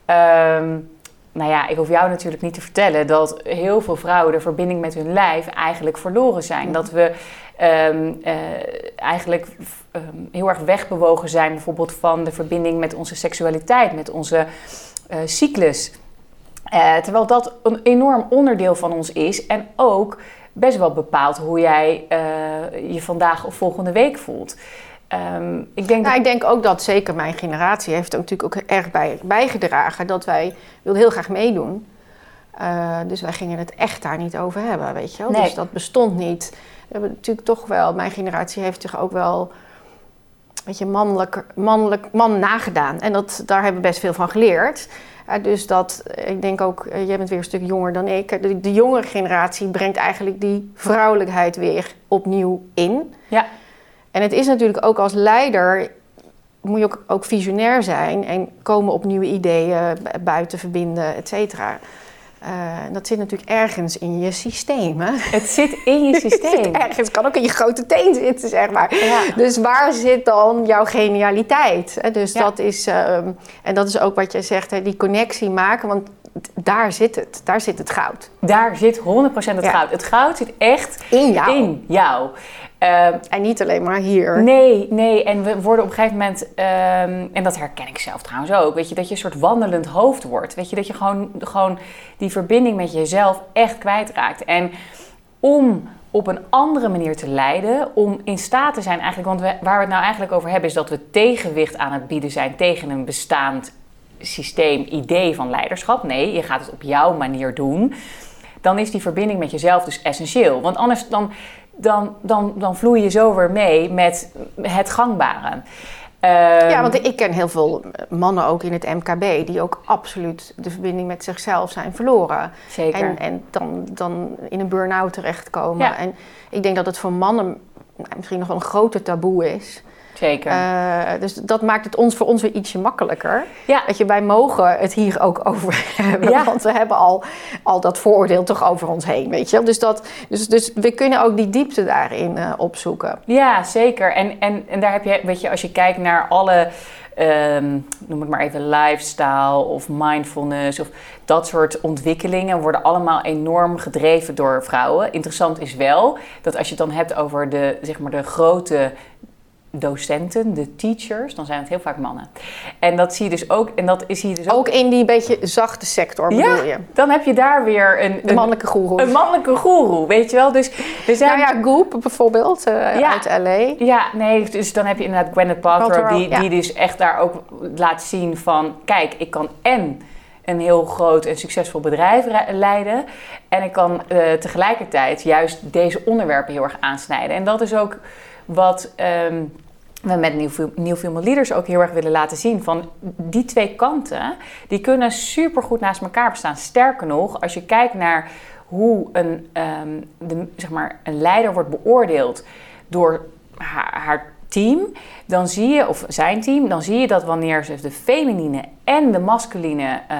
Um, nou ja, ik hoef jou natuurlijk niet te vertellen dat heel veel vrouwen de verbinding met hun lijf eigenlijk verloren zijn. Dat we um, uh, eigenlijk um, heel erg wegbewogen zijn, bijvoorbeeld van de verbinding met onze seksualiteit, met onze uh, cyclus. Uh, terwijl dat een enorm onderdeel van ons is en ook best wel bepaalt hoe jij je vandaag of volgende week voelt. Um, ik, denk nou, ik denk ook dat zeker mijn generatie heeft er natuurlijk ook erg bij, bijgedragen dat wij wilden heel graag meedoen. Uh, dus wij gingen het echt daar niet over hebben, weet je wel. Nee. Dus dat bestond niet. We hebben natuurlijk toch wel, mijn generatie heeft zich ook wel, weet je, mannelijk, mannelijk man nagedaan. En dat, daar hebben we best veel van geleerd. Uh, dus dat, ik denk ook, uh, jij bent weer een stuk jonger dan ik. De, de jongere generatie brengt eigenlijk die vrouwelijkheid weer opnieuw in. Ja. En het is natuurlijk ook als leider moet je ook, ook visionair zijn en komen op nieuwe ideeën, buiten verbinden, et cetera. Uh, dat zit natuurlijk ergens in je systeem. Hè? Het zit in je systeem. het ergens. Het kan ook in je grote teen zitten, zeg maar. Ja. Dus waar zit dan jouw genialiteit? Dus ja. dat is, um, en dat is ook wat jij zegt, hè, die connectie maken. Want daar zit het. Daar zit het goud. Daar zit 100% het ja. goud. Het goud zit echt in jou. In jou. Ehm, En niet alleen maar hier. Nee, nee. En we worden op een gegeven moment, ehm, en dat herken ik zelf trouwens ook, weet je, dat je een soort wandelend hoofd wordt. Weet je, dat je gewoon, gewoon die verbinding met jezelf echt kwijtraakt. En om op een andere manier te leiden, om in staat te zijn eigenlijk, want we, waar we het nou eigenlijk over hebben, is dat we tegenwicht aan het bieden zijn tegen een bestaand systeem, idee van leiderschap. Nee, je gaat het op jouw manier doen. Dan is die verbinding met jezelf dus essentieel. Want anders dan, dan, dan, dan vloei je zo weer mee met het gangbare. Ehm, Ja, want ik ken heel veel mannen ook in het MKB die ook absoluut de verbinding met zichzelf zijn verloren. Zeker. En, en dan, dan in een burn-out terechtkomen. Ja. En ik denk dat het voor mannen nou, misschien nog wel een groter taboe is. Zeker. Eh, dus dat maakt het ons voor ons weer ietsje makkelijker. ja, Dat je, wij mogen het hier ook over hebben. Ja. Want we hebben al, al dat vooroordeel toch over ons heen, weet je. Dus, dat, dus, dus we kunnen ook die diepte daarin eh, opzoeken. Ja, zeker. En, en, en daar heb je, weet je, als je kijkt naar alle, ehm, noem het maar even, lifestyle of mindfulness of dat soort ontwikkelingen worden allemaal enorm gedreven door vrouwen. Interessant is wel dat als je het dan hebt over de, zeg maar, de grote docenten, de teachers, dan zijn het heel vaak mannen. En dat zie je dus ook, en dat is hier dus ook. Ook in die beetje zachte sector bedoel je. dan heb je daar weer een, een, mannelijke goeroes. een mannelijke goeroe, weet je wel? Dus er zijn Nou ja, Goop bijvoorbeeld eh, Ja. uit L.A. Ja, nee, dus dan heb je inderdaad Gwyneth Paltrow, die, ja. die dus echt daar ook laat zien van... kijk, ik kan en een heel groot en succesvol bedrijf leiden... en ik kan eh, tegelijkertijd juist deze onderwerpen heel erg aansnijden. En dat is ook wat ehm, we met Female Leaders ook heel erg willen laten zien. Van die twee kanten, die kunnen supergoed naast elkaar bestaan. Sterker nog, als je kijkt naar hoe een, ehm, de, zeg maar, een leider wordt beoordeeld door haar, haar team, dan zie je, of zijn team, dan zie je dat wanneer ze de feminine en de masculine eh,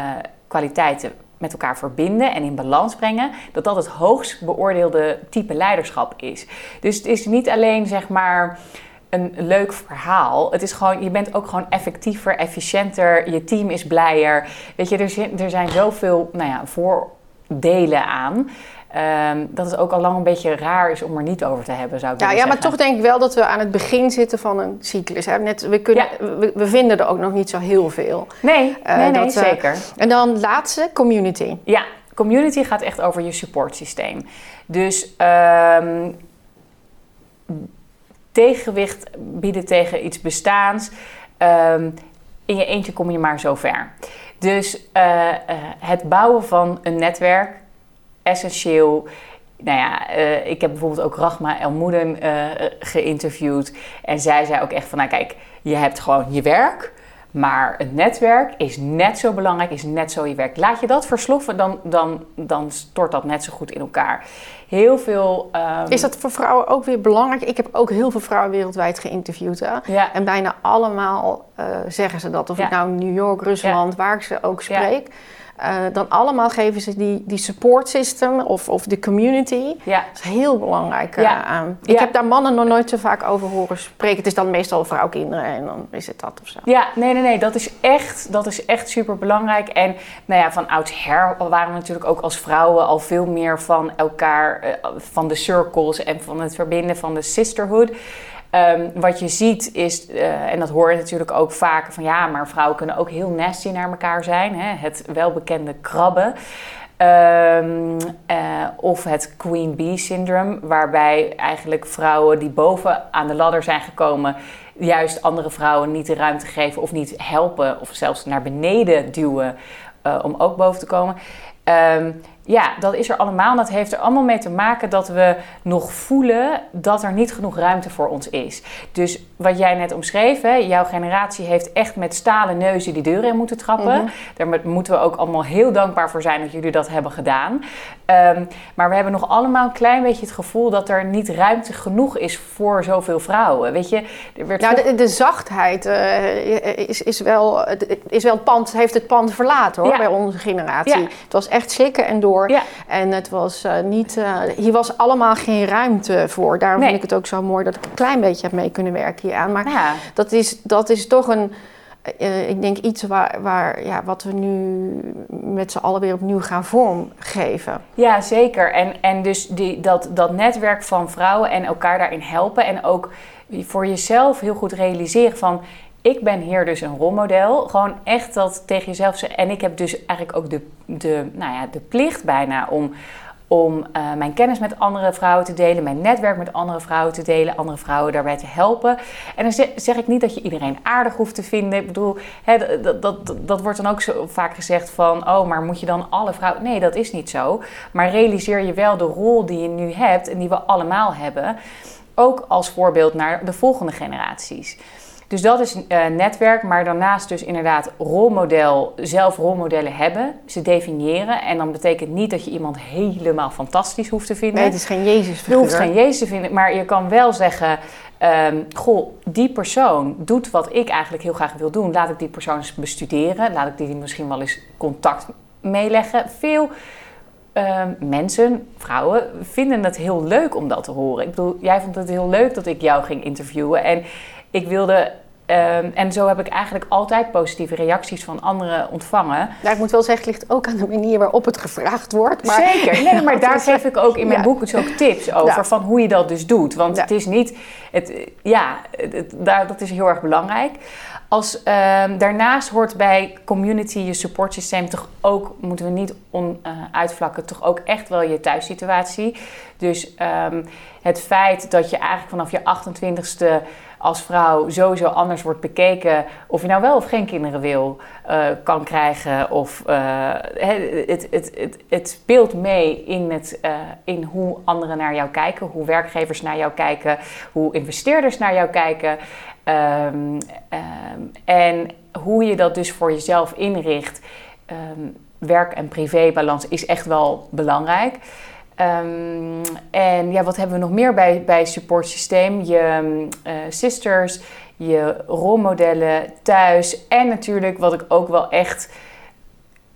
kwaliteiten met elkaar verbinden en in balans brengen, dat dat het hoogst beoordeelde type leiderschap is. Dus het is niet alleen zeg maar een leuk verhaal. Het is gewoon, je bent ook gewoon effectiever, efficiënter, je team is blijer. Weet je, er, zin- er zijn zoveel nou ja, voordelen aan. Ehm, dat het ook al lang een beetje raar is om er niet over te hebben, zou ik Ja, willen ja, maar zeggen. toch denk ik wel dat we aan het begin zitten van een cyclus. Hè? Net, we, kunnen, we, we vinden er ook nog niet zo heel veel. Nee, Eh, nee, nee, dat, eh, zeker. En dan laatste, community. Ja, community gaat echt over je supportsysteem. Dus ehm, tegenwicht bieden tegen iets bestaans. Ehm, in je eentje kom je maar zo ver. Dus eh, het bouwen van een netwerk, essentieel. Nou ja, eh, ik heb bijvoorbeeld ook Rachma Elmoeden eh geïnterviewd. En zij zei ook echt van, nou kijk, je hebt gewoon je werk. Maar het netwerk is net zo belangrijk, is net zo je werk. Laat je dat versloffen, dan, dan, dan stort dat net zo goed in elkaar. Heel veel... ehm, Is dat voor vrouwen ook weer belangrijk? Ik heb ook heel veel vrouwen wereldwijd geïnterviewd. Hè? Ja, En bijna allemaal eh, zeggen ze dat. Of Ja. ik nou in New York, Rusland, waar ik ze ook spreek. Eh, dan allemaal geven ze die, die support system of, of de community. ja. Dat is heel belangrijk eh, Ja. aan. Ik Ja. heb daar mannen nog nooit zo vaak over horen spreken. Het is dan meestal vrouw, kinderen en dan is het dat of zo. Ja, nee, nee, nee. Dat is echt, dat is echt super belangrijk. En nou ja, van oudsher waren we natuurlijk ook als vrouwen al veel meer van elkaar, eh, van de circles en van het verbinden van de sisterhood. Ehm, wat je ziet is, eh, en dat hoor je natuurlijk ook vaker van ja, maar vrouwen kunnen ook heel nasty naar elkaar zijn. Hè? Het welbekende krabben. Ehm, eh, of het Queen Bee syndroom, waarbij eigenlijk vrouwen die boven aan de ladder zijn gekomen, juist andere vrouwen niet de ruimte geven of niet helpen of zelfs naar beneden duwen eh, om ook boven te komen. Ehm, ja, dat is er allemaal. En dat heeft er allemaal mee te maken dat we nog voelen dat er niet genoeg ruimte voor ons is. Dus wat jij net omschreef, hè, jouw generatie heeft echt met stalen neuzen die deur in moeten trappen. Mhm. Daar mo- moeten we ook allemaal heel dankbaar voor zijn dat jullie dat hebben gedaan. Ehm, maar we hebben nog allemaal een klein beetje het gevoel dat er niet ruimte genoeg is voor zoveel vrouwen. Weet je, er werd Nou, de, de zachtheid eh, is, is, wel, is wel het pand, heeft het pand verlaten hoor, Ja. bij onze generatie. Ja. Het was echt slikken en door. Ja. En het was eh, niet, eh, hier was allemaal geen ruimte voor. Daarom Nee. vind ik het ook zo mooi dat ik een klein beetje heb mee kunnen werken hier aan. Maar ja, dat is, dat is toch een, eh, ik denk iets waar, waar, ja, wat we nu met z'n allen weer opnieuw gaan vormgeven. Ja, zeker. En, en dus die, dat, dat netwerk van vrouwen en elkaar daarin helpen. En ook voor jezelf heel goed realiseren van... Ik ben hier dus een rolmodel. Gewoon echt dat tegen jezelf zeggen. En ik heb dus eigenlijk ook de, de, nou ja, de plicht bijna om om uh, mijn kennis met andere vrouwen te delen, mijn netwerk met andere vrouwen te delen, andere vrouwen daarbij te helpen. En dan zeg ik niet dat je iedereen aardig hoeft te vinden. Ik bedoel, hè, dat, dat, dat wordt dan ook zo vaak gezegd van, oh, maar moet je dan alle vrouwen... Nee, dat is niet zo. Maar realiseer je wel de rol die je nu hebt en die we allemaal hebben, ook als voorbeeld naar de volgende generaties. Dus dat is uh, netwerk, maar daarnaast dus inderdaad rolmodel, zelf rolmodellen hebben, ze definiëren. En dan betekent niet dat je iemand helemaal fantastisch hoeft te vinden. Nee, het is geen Jezus Je hoeft geen Jezus te vinden, maar je kan wel zeggen, um, goh, die persoon doet wat ik eigenlijk heel graag wil doen. Laat ik die persoon eens bestuderen, laat ik die misschien wel eens contact meeleggen. Veel um, mensen, vrouwen, vinden het heel leuk om dat te horen. Ik bedoel, jij vond het heel leuk dat ik jou ging interviewen en ik wilde Um, en zo heb ik eigenlijk altijd positieve reacties van anderen ontvangen. Ja, ik moet wel zeggen, het ligt ook aan de manier waarop het gevraagd wordt. Maar... Zeker, nee, maar daar geef ik ook in mijn boek dus ook tips over van hoe je dat dus doet. Want het is niet, het, ja, het, daar, dat is heel erg belangrijk. Als, um, daarnaast hoort bij community je support systeem toch ook, moeten we niet on, uh, uitvlakken, toch ook echt wel je thuissituatie. Dus um, het feit dat je eigenlijk vanaf je 28ste als vrouw sowieso anders wordt bekeken. Of je nou wel of geen kinderen wil, uh, kan krijgen. Of uh, het, het, het, het, speelt mee in, het, uh, in hoe anderen naar jou kijken, hoe werkgevers naar jou kijken, hoe investeerders naar jou kijken. Um, um, en hoe je dat dus voor jezelf inricht. Um, werk- en privébalans is echt wel belangrijk. Um, en ja, wat hebben we nog meer bij, bij support systeem? Je uh, sisters, je rolmodellen thuis. En natuurlijk wat ik ook wel echt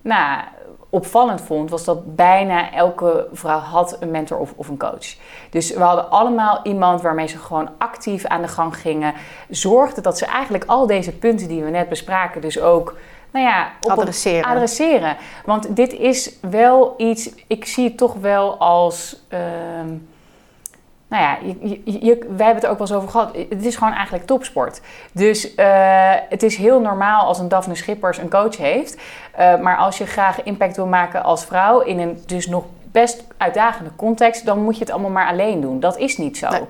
nou, opvallend vond, was dat bijna elke vrouw had een mentor of, of een coach. Dus we hadden allemaal iemand waarmee ze gewoon actief aan de gang gingen. Zorgde dat ze eigenlijk al deze punten die we net bespraken, dus ook nou ja, op adresseren. adresseren. Want dit is wel iets, ik zie het toch wel als. Uh, nou ja, je, je, wij hebben het ook wel eens over gehad. Het is gewoon eigenlijk topsport. Dus uh, het is heel normaal als een Daphne Schippers een coach heeft. Uh, maar als je graag impact wil maken als vrouw in een dus nog best uitdagende context, dan moet je het allemaal maar alleen doen. Dat is niet zo. Nee.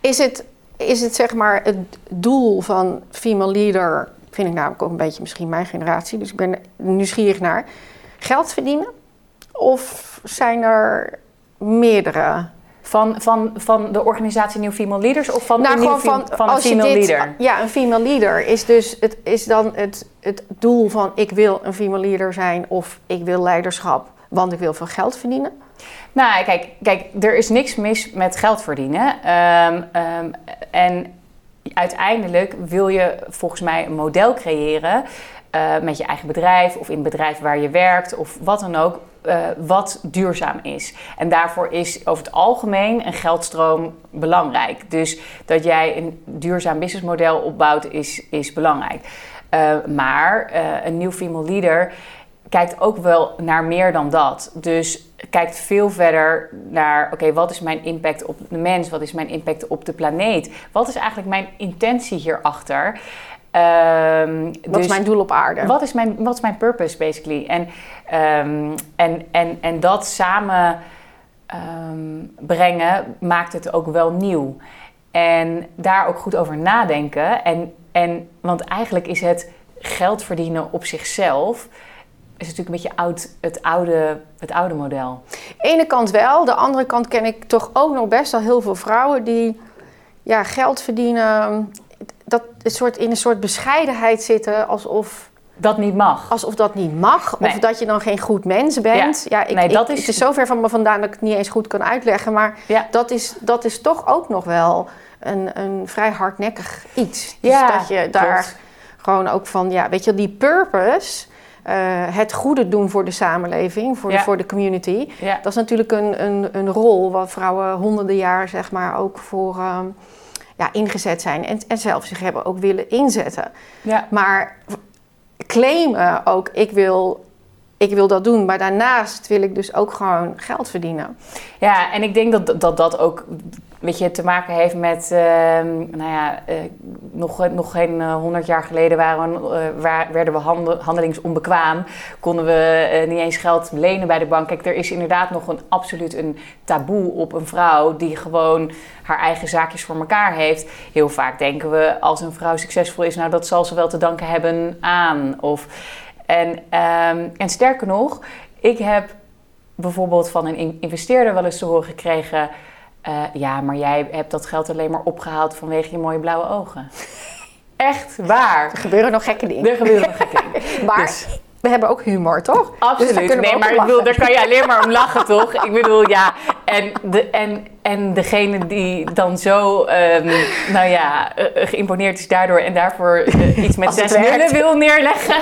Is, het, is het zeg maar het doel van female leader Vind ik namelijk ook een beetje misschien mijn generatie. Dus ik ben nieuwsgierig naar. Geld verdienen? Of zijn er meerdere van, van, van de organisatie New Female Leaders of van, nou, gewoon van, van een female dit, leader? Ja, een female leader is dus het, is dan het, het doel van ik wil een female leader zijn of ik wil leiderschap, want ik wil veel geld verdienen. Nou, kijk, kijk er is niks mis met geld verdienen. Um, um, en uiteindelijk wil je volgens mij een model creëren uh, met je eigen bedrijf of in het bedrijf waar je werkt of wat dan ook, uh, wat duurzaam is. En daarvoor is over het algemeen een geldstroom belangrijk. Dus dat jij een duurzaam businessmodel opbouwt is, is belangrijk. Uh, maar een nieuw female leader kijkt ook wel naar meer dan dat. Dus kijkt veel verder naar, oké, wat is mijn impact op de mens? Wat is mijn impact op de planeet? Wat is eigenlijk mijn intentie hierachter? Um, wat dus, is mijn doel op aarde? Wat is mijn, wat is mijn purpose, basically? En, um, en, en, en dat samen um, brengen maakt het ook wel nieuw. En daar ook goed over nadenken. En, en, want eigenlijk is het geld verdienen op zichzelf is natuurlijk een beetje oud, het, oude, het oude model. De ene kant wel, de andere kant ken ik toch ook nog best wel heel veel vrouwen die ja, geld verdienen, dat een soort, in een soort bescheidenheid zitten alsof. Dat niet mag. Alsof dat niet mag. Of dat je dan geen goed mens bent. Ja, ik, nee, dat is... Het is zover van me vandaan dat ik het niet eens goed kan uitleggen. Maar ja. dat, is, dat is toch ook nog wel een, een vrij hardnekkig iets. Dus ja, dat je daar klopt. gewoon ook van, ja, weet je, die purpose het goede doen voor de samenleving, voor, ja. de, voor de community. Ja. Dat is natuurlijk een, een, een rol waar vrouwen honderden jaar zeg maar ook voor, um, ja, ingezet zijn en, en zelf zich hebben ook willen inzetten. Ja. Maar claimen ook, ik wil, ik wil dat doen, maar daarnaast wil ik dus ook gewoon geld verdienen. Ja, en ik denk dat dat, dat ook weet je, te maken heeft met, ehm, nou ja, eh, nog, nog geen eh, honderd jaar geleden waren, eh, waar, werden we handel, handelingsonbekwaam. Konden we niet eens geld lenen bij de bank. Kijk, er is inderdaad nog een absoluut een taboe op een vrouw die gewoon haar eigen zaakjes voor elkaar heeft. Heel vaak denken we, als een vrouw succesvol is, nou dat zal ze wel te danken hebben aan. Of, en, ehm, en sterker nog, ik heb bijvoorbeeld van een in- investeerder wel eens te horen gekregen... eh, ja, maar jij hebt dat geld alleen maar opgehaald vanwege je mooie blauwe ogen. Echt waar. Er gebeuren nog gekke dingen. Er gebeuren nog gekke dingen. Maar Dus- we hebben ook humor, toch? Dus Absoluut. nee, maar ik bedoel, daar kan je alleen maar om lachen, toch? Ik bedoel, ja. En, de, en, en degene die dan zo, ehm, nou ja, eh, geïmponeerd is daardoor en daarvoor eh, iets met zes nullen wil neerleggen.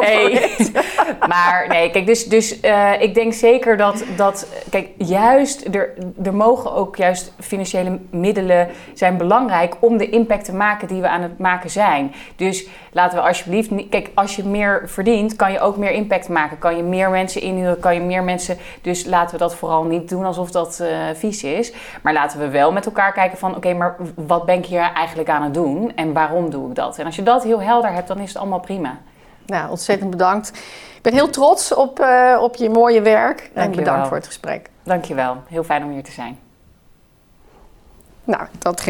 Hey. Maar nee, kijk, dus, dus eh, ik denk zeker dat, dat kijk, juist, er, er mogen ook juist financiële middelen zijn belangrijk om de impact te maken die we aan het maken zijn. Dus laten we alsjeblieft, kijk, als je meer verdient, kan je ook meer impact maken. Kan je meer mensen inhuren, kan je meer mensen, dus laten we dat vooral niet doen alsof dat eh, vies is. Maar laten we wel met elkaar kijken van, oké, maar wat ben ik hier eigenlijk aan het doen en waarom doe ik dat? En als je dat heel helder hebt, dan is het allemaal prima. Nou, ontzettend bedankt. Ik ben heel trots op, eh, op je mooie werk. En Dank je bedankt wel. voor het gesprek. Dankjewel, heel fijn om hier te zijn. Nou, dat